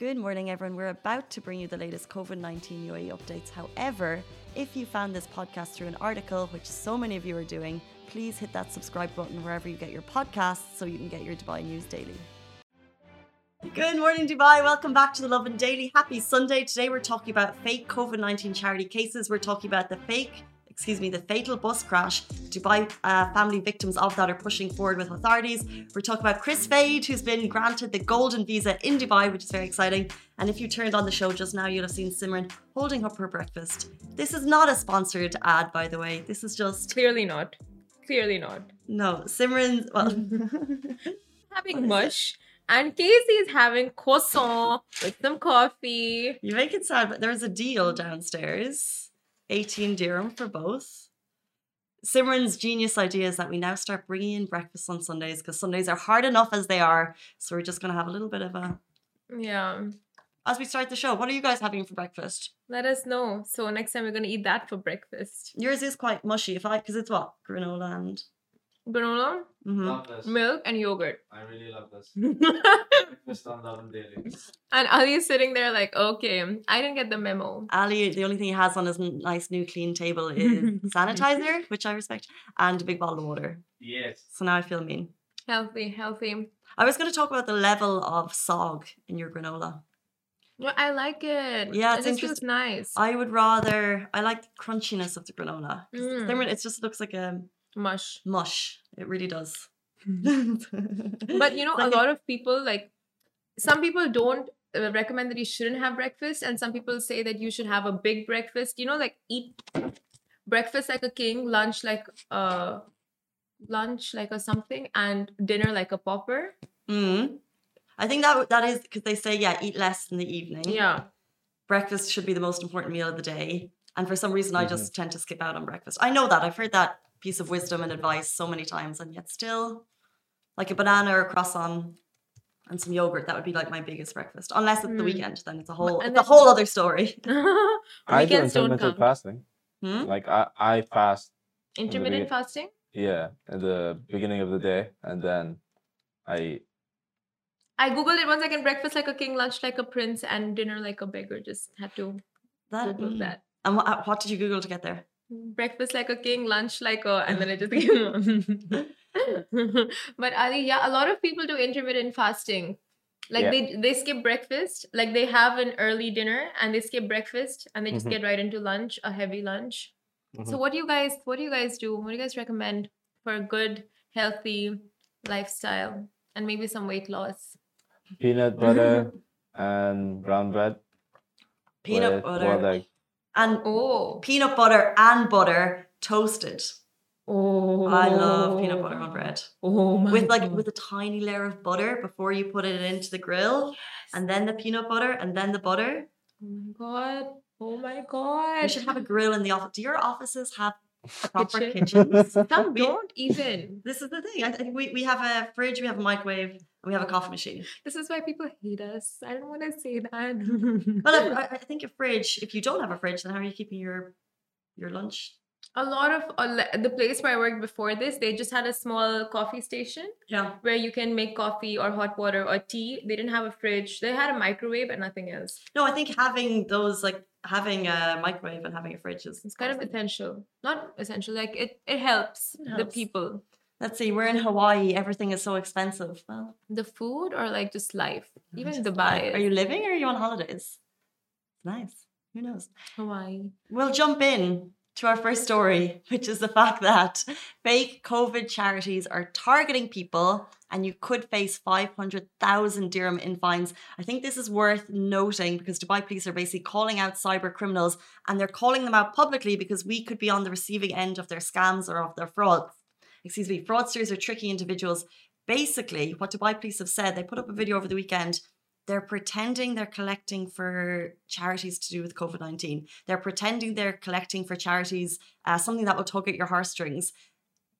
Good morning, everyone. We're about to bring you the latest COVID 19 UAE updates. However, if you found this podcast through an article, which so many of you are doing, please hit that subscribe button wherever you get your podcasts so you can get your Dubai news daily. Good morning, Dubai. Welcome back to the Lovin Daily. Happy Sunday. Today we're talking about fake COVID 19 charity cases. We're talking about the fake excuse me, the fatal bus crash. Dubai uh, family victims of that are pushing forward with authorities. We're talking about Kris Fade, who's been granted the golden visa in Dubai, which is very exciting. And if you turned on the show just now, you'll have seen Simran holding up her breakfast. This is not a sponsored ad, by the way. This is just clearly not. Clearly not. No, Simran's well having mush. And Casey is having croissant with some coffee. You make it sad, but there's a deal downstairs. 18 dirham for both. Simran's genius idea is that we now start bringing in breakfast on Sundays because Sundays are hard enough as they are. So we're just going to have a little bit of a. Yeah. As we start the show, what are you guys having for breakfast? Let us know. So next time we're going to eat that for breakfast. Yours is quite mushy, if I because it's what granola and granola, mm-hmm. milk, and yogurt. I really love this. Breakfast on Lovin Daily. And Ali is sitting there like, okay, I didn't get the memo. Ali, the only thing he has on his nice new clean table is sanitizer, which I respect, and a big bottle of water. Yes. So now I feel mean. Healthy, healthy. I was going to talk about the level of sog in your granola. Well, I like it. Yeah, it's it just nice. I would rather. I like the crunchiness of the granola. Mm. It just looks like a mush. Mush. It really does. but you know, like a lot of people like some people don't uh, recommend that you shouldn't have breakfast, and some people say that you should have a big breakfast. You know, like eat breakfast like a king, lunch like a lunch like a something, and dinner like a pauper. Mm. I think that that is because they say yeah, eat less in the evening. Yeah, breakfast should be the most important meal of the day, and for some reason, mm-hmm. I just tend to skip out on breakfast. I know that I've heard that piece of wisdom and advice so many times, and yet still, like a banana or a croissant and some yogurt, that would be like my biggest breakfast. Unless it's mm. the weekend, then it's a whole it's a whole other story. I do intermittent fasting. Hmm? Like I, I fast. Intermittent fasting. Yeah, at the beginning of the day, and then I. Eat. I googled it one second. Breakfast like a king, lunch like a prince, and dinner like a beggar. Just had to that, Google mm. that. And what, what did you Google to get there? Breakfast like a king, lunch like a, and then it just came but Ali, yeah, a lot of people do intermittent fasting. Like yeah. they they skip breakfast, like they have an early dinner and they skip breakfast and they just mm-hmm. get right into lunch, a heavy lunch. Mm-hmm. So what do you guys what do you guys do? What do you guys recommend for a good, healthy lifestyle and maybe some weight loss? Peanut butter and brown bread. Peanut butter and oh. peanut butter and butter toasted. Oh, I love peanut butter on bread. Oh my with like God. with a tiny layer of butter before you put it into the grill, yes. and then the peanut butter, and then the butter. Oh my God! Oh my God! We should have a grill in the office. Do your offices have proper Kitchen. kitchens? Some don't even. This is the thing. I think we, we have a fridge, we have a microwave, and we have a coffee machine. This is why people hate us. I don't want to say that. well, I, I, think a fridge. If you don't have a fridge, then how are you keeping your your lunch? A lot of uh, the place where I worked before this, they just had a small coffee station. Yeah. Where you can make coffee or hot water or tea. They didn't have a fridge. They had a microwave and nothing else. No, I think having those like having a microwave and having a fridge is it's kind of essential. Not essential. Like it it helps, it helps. the people. Let's see, we're in Hawaii. Everything is so expensive. Well, the food or like just life? Even just Dubai. Life. Are you living or are you on holidays? Nice. Who knows? Hawaii. We'll jump in to our first story, which is the fact that fake COVID charities are targeting people and you could face 500,000 dirham in fines. I think this is worth noting because Dubai police are basically calling out cyber criminals and they're calling them out publicly because we could be on the receiving end of their scams or of their frauds excuse me, fraudsters are tricky individuals. Basically, what Dubai police have said, they put up a video over the weekend. They're pretending they're collecting for charities to do with COVID 19. They're pretending they're collecting for charities, uh, something that will tug at your heartstrings.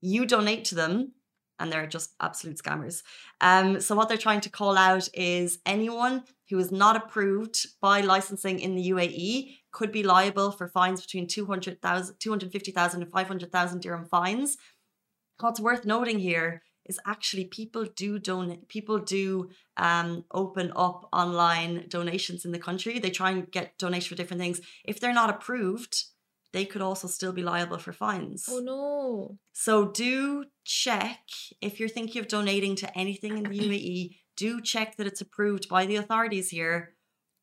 You donate to them, and they're just absolute scammers. Um, so, what they're trying to call out is anyone who is not approved by licensing in the UAE could be liable for fines between 200,000, 250,000 and 500,000 dirham fines What's worth noting here is actually people do donate people do um, open up online donations in the country. They try and get donations for different things. If they're not approved they could also still be liable for fines. Oh no. So do check if you're thinking of donating to anything in the uae do check that it's approved by the authorities here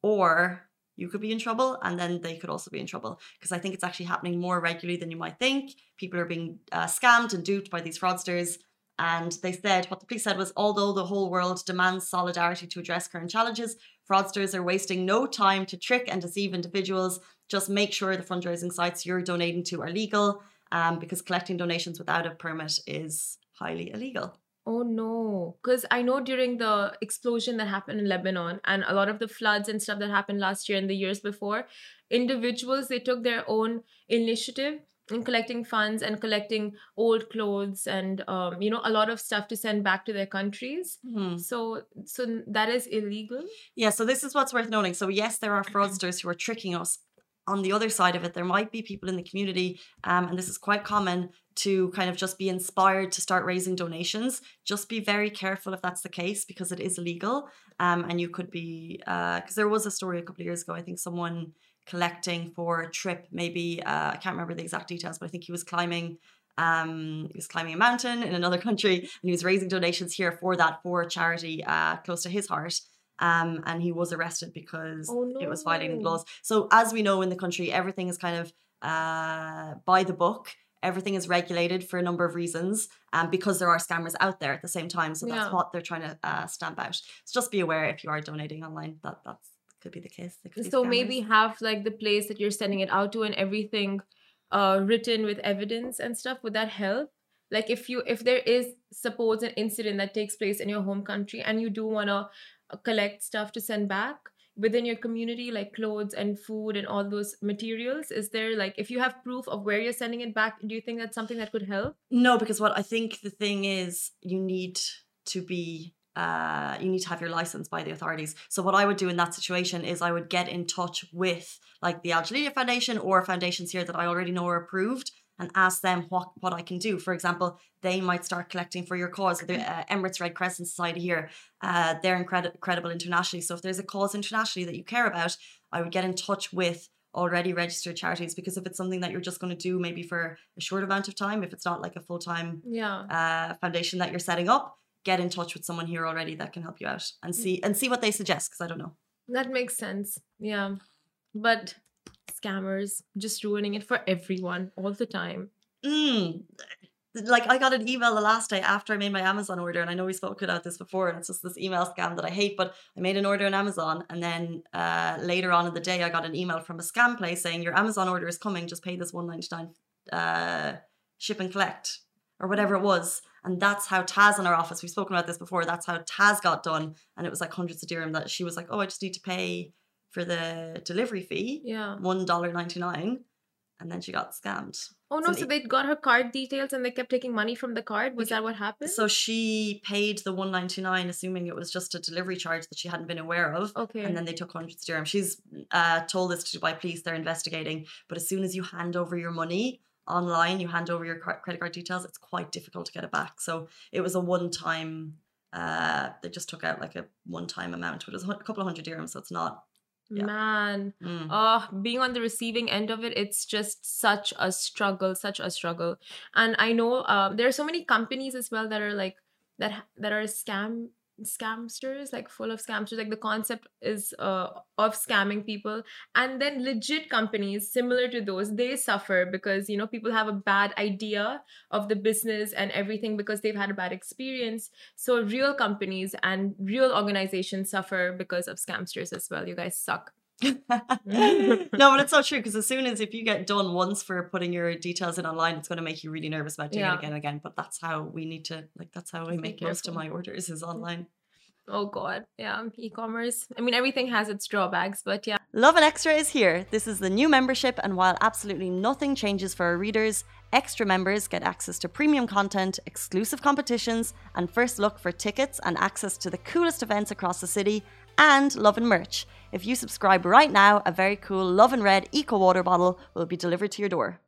or you could be in trouble and then they could also be in trouble. Because i think it's actually happening more regularly than you might think. People are being uh, scammed and duped by these fraudsters and they said what the police said was although the whole world demands solidarity to address current challenges, fraudsters are wasting no time to trick and deceive individuals. Just make sure the fundraising sites you're donating to are legal um, because collecting donations without a permit is highly illegal. Oh no, because I know during the explosion that happened in Lebanon and a lot of the floods and stuff that happened last year and the years before, individuals they took their own initiative in collecting funds and collecting old clothes and um, you know a lot of stuff to send back to their countries. Mm-hmm. so so that is illegal. Yeah so this is what's worth noting. So yes there are fraudsters who are tricking us on the other side of it. There might be people in the community um, and this is quite common to kind of just be inspired to start raising donations. Just be very careful if that's the case because it is illegal um, and you could be because uh, there was a story a couple of years ago i think someone collecting for a trip. Maybe uh, I can't remember the exact details, but I think he was climbing. Um, he was climbing a mountain in another country, and he was raising donations here for that for a charity uh, close to his heart. Um, and he was arrested because oh, no. it was violating the laws. So, as we know in the country, everything is kind of uh, by the book. Everything is regulated for a number of reasons, um, because there are scammers out there at the same time. So that's yeah. what they're trying to uh, stamp out. So just be aware if you are donating online that that's could be the case. so maybe have like the place that you're sending it out to and everything uh, written with evidence and stuff. Would that help? Like if you if there is suppose an incident that takes place in your home country and you do want to uh, collect stuff to send back within your community like clothes and food and all those materials is there like if you have proof of where you're sending it back do you think that's something that could help no because what i think the thing is you need to be uh, you need to have your license by the authorities. So what I would do in that situation is I would get in touch with like the Al Jalila Foundation or foundations here that I already know are approved and ask them what what I can do. For example, they might start collecting for your cause. The uh, Emirates Red Crescent Society here, uh, they're incredi- credible internationally. So if there's a cause internationally that you care about, I would get in touch with already registered charities because if it's something that you're just going to do maybe for a short amount of time, if it's not like a full time yeah. uh, foundation that you're setting up, get in touch with someone here already that can help you out and mm. see and see what they suggest because I don't know. That makes sense. Yeah. But scammers just ruining it for everyone all the time. Mm. Like I got an email the last day after I made my Amazon order, and I know we spoke about this before, and it's just this email scam that I hate. But I made an order on Amazon, and then uh, later on in the day, I got an email from a scam place saying your Amazon order is coming. Just pay this one ninety nine uh, ship and collect or whatever it was. And that's how Taz in our office, we've spoken about this before, that's how Taz got done. And it was like hundreds of dirham that she was like, oh, I just need to pay for the delivery fee. Yeah. $1.99. And then she got scammed. Oh no, so, so they got her card details and they kept taking money from the card. Was that what happened? So she paid the 199 assuming it was just a delivery charge that she hadn't been aware of. Okay. And then they took hundreds of dirham. She's uh, told this to Dubai police, they're investigating. But as soon as you hand over your money, online, you hand over your credit card details, it's quite difficult to get it back. So it was a one time, uh, they just took out like a one time amount, but it was a couple of hundred dirhams. So it's not. Yeah. Man, mm. oh, being on the receiving end of it, it's just such a struggle, such a struggle. And I know uh, there are so many companies as well that are like that that are scam scamsters like full of scamsters like the concept is uh, of scamming people. And then legit companies similar to those they suffer because you know people have a bad idea of the business and everything because they've had a bad experience. So real companies and real organizations suffer because of scamsters as well. You guys suck no, but it's not true because as soon as if you get done once for putting your details in online, it's going to make you really nervous about doing yeah. it again and again. But that's how we need to like. That's how I make most of my orders is online. Oh god, yeah, e-commerce. I mean, everything has its drawbacks, but yeah. Lovin Extra is here. This is the new membership, and while absolutely nothing changes for our readers, extra members get access to premium content, exclusive competitions, and first look for tickets and access to the coolest events across the city, and Lovin merch. If you subscribe right now, a very cool Love and Red Eco Water bottle will be delivered to your door.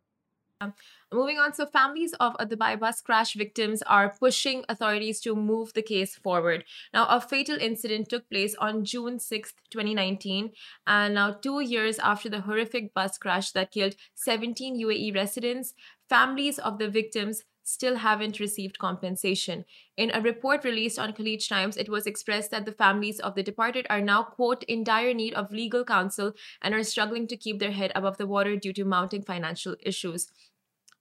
Um, moving on. So, families of the Dubai bus crash victims are pushing authorities to move the case forward. Now, a fatal incident took place on June 6th, 2019. And now, two years after the horrific bus crash that killed 17 UAE residents, families of the victims still haven't received compensation. In a report released on Khaleej Times, it was expressed that the families of the departed are now, quote, in dire need of legal counsel and are struggling to keep their head above the water due to mounting financial issues.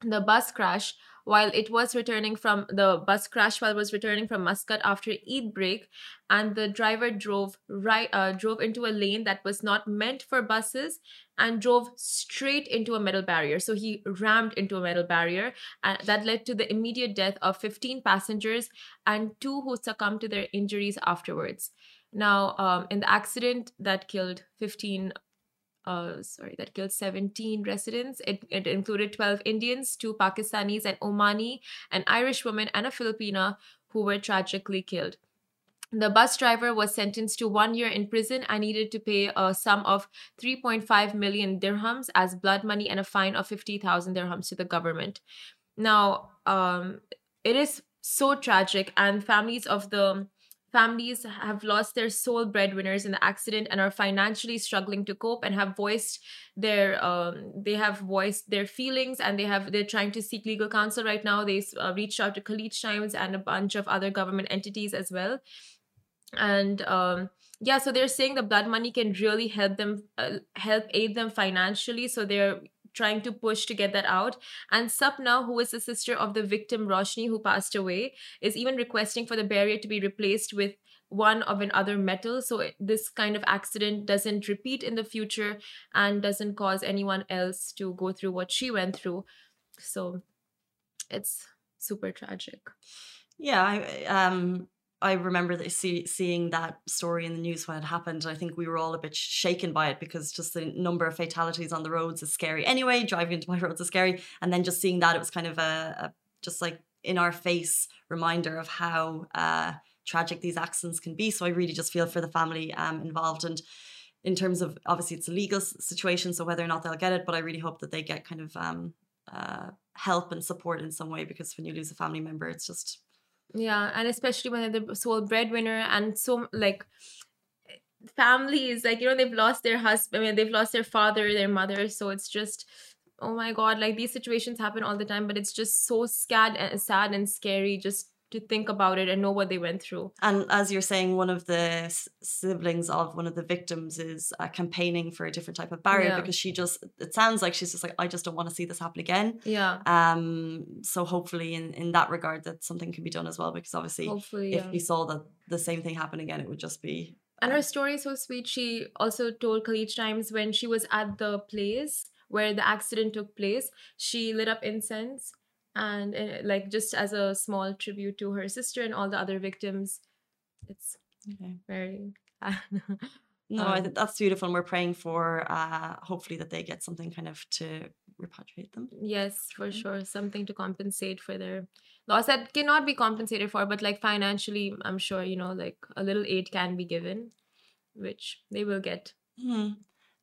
The bus crash while it was returning from the bus crash while it was returning from Muscat after Eid break, and the driver drove right uh, drove into a lane that was not meant for buses and drove straight into a metal barrier. So he rammed into a metal barrier, and that led to the immediate death of 15 passengers and two who succumbed to their injuries afterwards. Now, um, in the accident that killed 15 uh, sorry, that killed 17 residents. It, it included 12 Indians, two Pakistanis, an Omani, an Irish woman, and a Filipina who were tragically killed. The bus driver was sentenced to one year in prison and needed to pay a sum of 3.5 million dirhams as blood money and a fine of 50,000 dirhams to the government. Now, um, it is so tragic, and families of the families have lost their sole breadwinners in the accident and are financially struggling to cope and have voiced their um, they have voiced their feelings and they have they're trying to seek legal counsel right now. They uh, reached out to Khaleej Times and a bunch of other government entities as well. And um, yeah so they're saying the blood money can really help them uh, help aid them financially. So they're trying to push to get that out. And Sapna, who is the sister of the victim Roshni, who passed away, is even requesting for the barrier to be replaced with one of another metal. So this kind of accident doesn't repeat in the future and doesn't cause anyone else to go through what she went through. So it's super tragic. Yeah um I remember see, seeing that story in the news when it happened. I think we were all a bit shaken by it because just the number of fatalities on the roads is scary. Anyway, driving into my roads is scary, and then just seeing that, it was kind of a, a just like in our face reminder of how uh, tragic these accidents can be. So I really just feel for the family um, involved and. In terms of obviously it's a legal situation, so whether or not they'll get it, but I really hope that they get kind of um, uh, help and support in some way because when you lose a family member, it's just yeah and especially when they're the sole breadwinner and so like families like you know they've lost their husband I mean, they've lost their father their mother so it's just oh my god like these situations happen all the time but it's just so sad and uh, sad and scary just to think about it and know what they went through. And as you're saying, one of the siblings of one of the victims is uh, campaigning for a different type of barrier yeah. because she just, it sounds like she's just like, I just don't want to see this happen again. Yeah. Um. So hopefully, in in that regard, that something can be done as well because obviously, hopefully, if yeah. we saw that the same thing happen again, it would just be. And her story is so sweet. She also told Khaleej Times when she was at the place where the accident took place, she lit up incense and uh, like just as a small tribute to her sister and all the other victims it's okay. very no um, I think that's beautiful and we're praying for uh hopefully that they get something kind of to repatriate them yes for mm-hmm. sure something to compensate for their loss that cannot be compensated for but like financially i'm sure you know like a little aid can be given which they will get mm.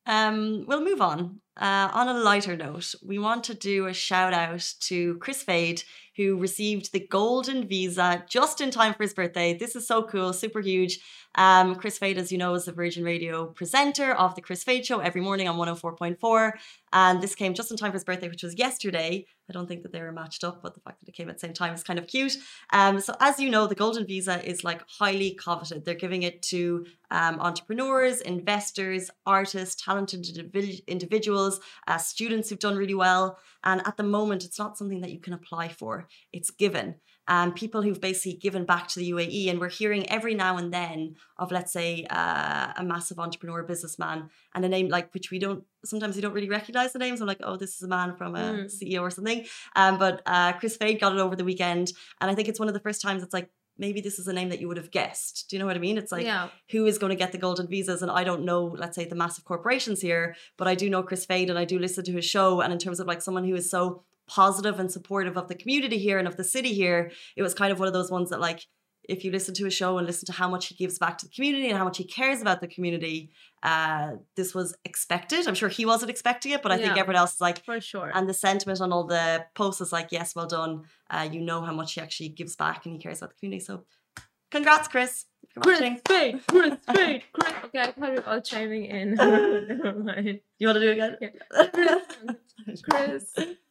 Um we'll move on uh, on a lighter note, we want to do a shout out to Kris Fade, who received the golden visa just in time for his birthday. This is so cool, super huge. Um, Kris Fade, as you know, is the Virgin Radio presenter of the Kris Fade Show every morning on 104.4. And this came just in time for his birthday, which was yesterday. I don't think that they were matched up, but the fact that it came at the same time is kind of cute. Um, so, as you know, the Golden Visa is like highly coveted. They're giving it to um, entrepreneurs, investors, artists, talented individuals, uh, students who've done really well. And at the moment, it's not something that you can apply for, it's given um, people who've basically given back to the UAE. And we're hearing every now and then of, let's say, uh, a massive entrepreneur, businessman, and a name like which we don't sometimes we don't really recognize the names. I'm like, oh, this is a man from a mm. CEO or something. Um, but uh, Kris Fade got it over the weekend, and I think it's one of the first times it's like maybe this is a name that you would have guessed. Do you know what I mean? It's like yeah. who is going to get the golden visas? And I don't know, let's say the massive corporations here, but I do know Kris Fade and I do listen to his show. And in terms of like someone who is so positive and supportive of the community here and of the city here, it was kind of one of those ones that like if you listen to a show and listen to how much he gives back to the community and how much he cares about the community, uh, this was expected. I'm sure he wasn't expecting it, but I think everyone else is like, For sure. and the sentiment on all the posts is like, yes, well done. Uh, you know how much he actually gives back and he cares about the community. So, congrats, Kris. Kris watching. Kris Fade, Kris. Okay, I thought we were all chiming in. Never mind. You want to do it again? Kris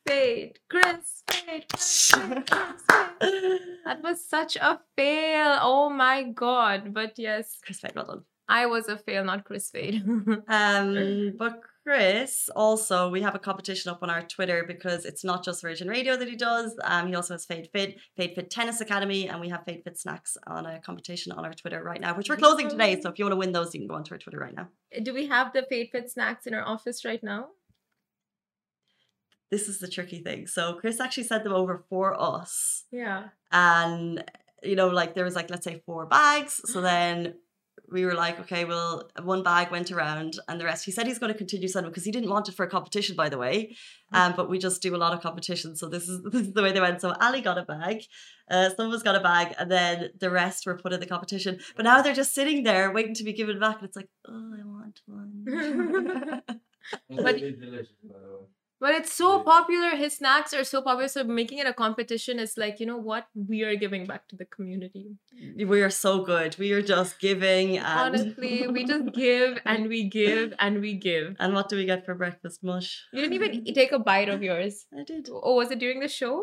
Fade, Kris Fade, Kris Fade, Kris Fade. That was such a fail. Oh my god. But yes, Kris Fade, well done. I was a fail, not Kris Fade. Um, but Kris, also, we have a competition up on our Twitter because it's not just Virgin Radio that he does. Um, he also has Fade Fit, Fade Fit Tennis Academy, and we have Fade Fit Snacks on a competition on our Twitter right now, which we're closing today. So if you want to win those, you can go onto our Twitter right now. Do we have the Fade Fit snacks in our office right now? This is the tricky thing. So Kris actually sent them over for us. Yeah. and you know like there was like let's say four bags so then we were like okay well one bag went around and the rest he said he's going to continue sending because he didn't want it for a competition by the way um but we just do a lot of competitions so this is this is the way they went so ali got a bag uh some of us got a bag and then the rest were put in the competition but now they're just sitting there waiting to be given back and it's like oh i want one But- delicious, by the way. But it's so Yeah. popular. His snacks are so popular. So making it a competition is like, you know what? We are giving back to the community. we are so good we are just giving and Honestly, we just give and we give and we give. and what do we get for breakfast mush You didn't even take a bite of yours. i did Oh, was it during the show?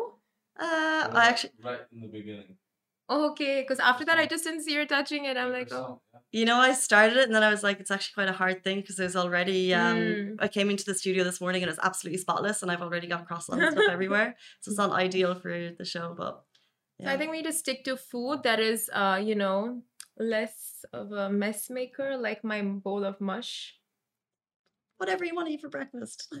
uh It i actually right in the beginning. Okay, because after that, I just didn't see her touching it. I'm like, oh. You know, I started it and then I was like, it's actually quite a hard thing because there's already. Um, Mm. I came into the studio this morning and it's absolutely spotless, and I've already got croissants and stuff everywhere, so it's not ideal for the show. But So I think we need to stick to food that is, uh, you know, less of a mess maker, like my bowl of mush. whatever you want to eat for breakfast.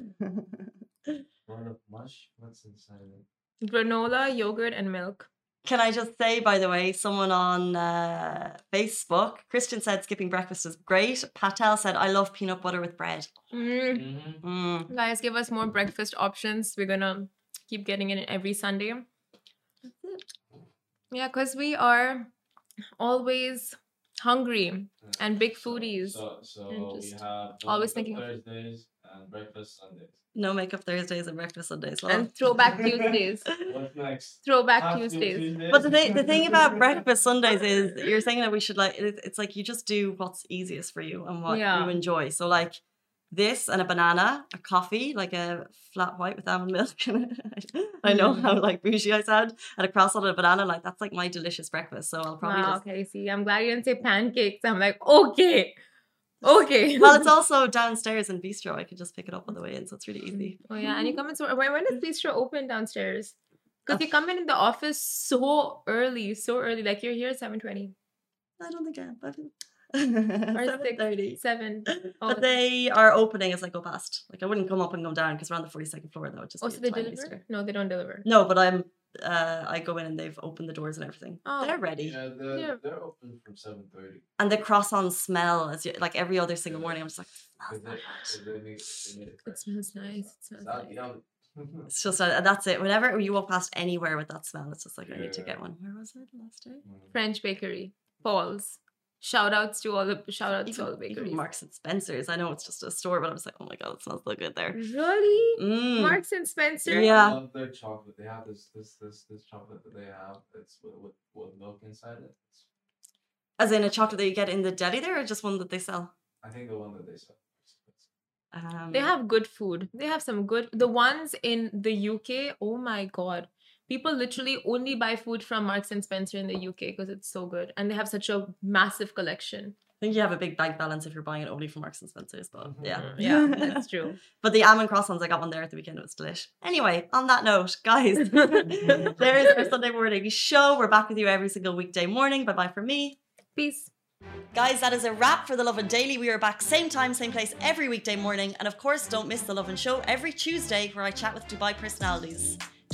One of mush. What's inside it? Granola, yogurt, and milk. Can I just say, by the way, someone on uh, Facebook, Christian said skipping breakfast is great. Patel said, I love peanut butter with bread. Mm. Mm-hmm. Mm. Guys, give us more breakfast options. We're gonna keep getting it every Sunday. Yeah, because we are always hungry and big foodies. So, so and we have always always thinking of- Thursdays and breakfast Sundays. No makeup Thursdays and breakfast Sundays. Well. and throwback Tuesdays. What's next? Throwback Half Tuesdays. Tuesdays? But the thing, the thing about breakfast Sundays is you're saying that we should like it's like you just do what's easiest for you and what Yeah. you enjoy. So like this and a banana, a coffee, like a flat white with almond milk. I know mm. how like bougie I sound, and a croissant and a banana. Like that's like my delicious breakfast. So I'll probably Wow, just. okay, see, I'm glad you didn't say pancakes. I'm like, okay, okay. Well, it's also downstairs in bistro. I could just pick it up on the way in, so it's really easy. Mm. Oh yeah, and you come in so when when is Bistro open downstairs? Because you oh. come in in the office so early, so early. Like you're here at seven twenty I don't think I am. but- or Seven seven. Oh, But they are opening as I go past. Like I wouldn't come up and come down because we're on the forty second floor. though. just oh, so they deliver? stair. No, they don't deliver. No, but I'm. Uh, I go in and they've opened the doors and everything. Oh. They're ready, Yeah, they're, Yeah. they're open from seven thirty. and the croissants smell as you, like every other single morning. I'm just like, Because smells they, so good. 'cause they make, they make it It smells nice. It smells It's out nice. yum. It's just uh, that's it. Whenever you walk past anywhere with that smell, it's just like I need to get one. Where was it last day? French bakery, Paul's. Shout outs to all the shout outs to all the Even, bakeries. even Marks and Spencers. I know it's just a store, but I'm just like, oh my god, it smells so good there. Really? Mm. Marks and Spencer. Yeah. I love their chocolate. They have this this this this chocolate that they have. It's with with, with milk inside it. It's, As in a chocolate that you get in the deli there, or just one that they sell. I think the one that they sell. Um, They have good food. They have some good. The ones in the UK, oh my god. People literally only buy food from Marks and Spencer in the UK because it's so good. And they have such a massive collection. I think you have a big bank balance if you're buying it only from Marks and Spencers, but Mhm. yeah. Yeah, that's true. But the almond croissants, I got one there at the weekend. It was delish. Anyway, on that note, guys, there is our Sunday morning show. We're back with you every single weekday morning. Bye bye from me. Peace. Guys, that is a wrap for the Lovin Daily. We are back same time, same place every weekday morning. And of course, don't miss the Lovin Show every Tuesday where I chat with Dubai personalities.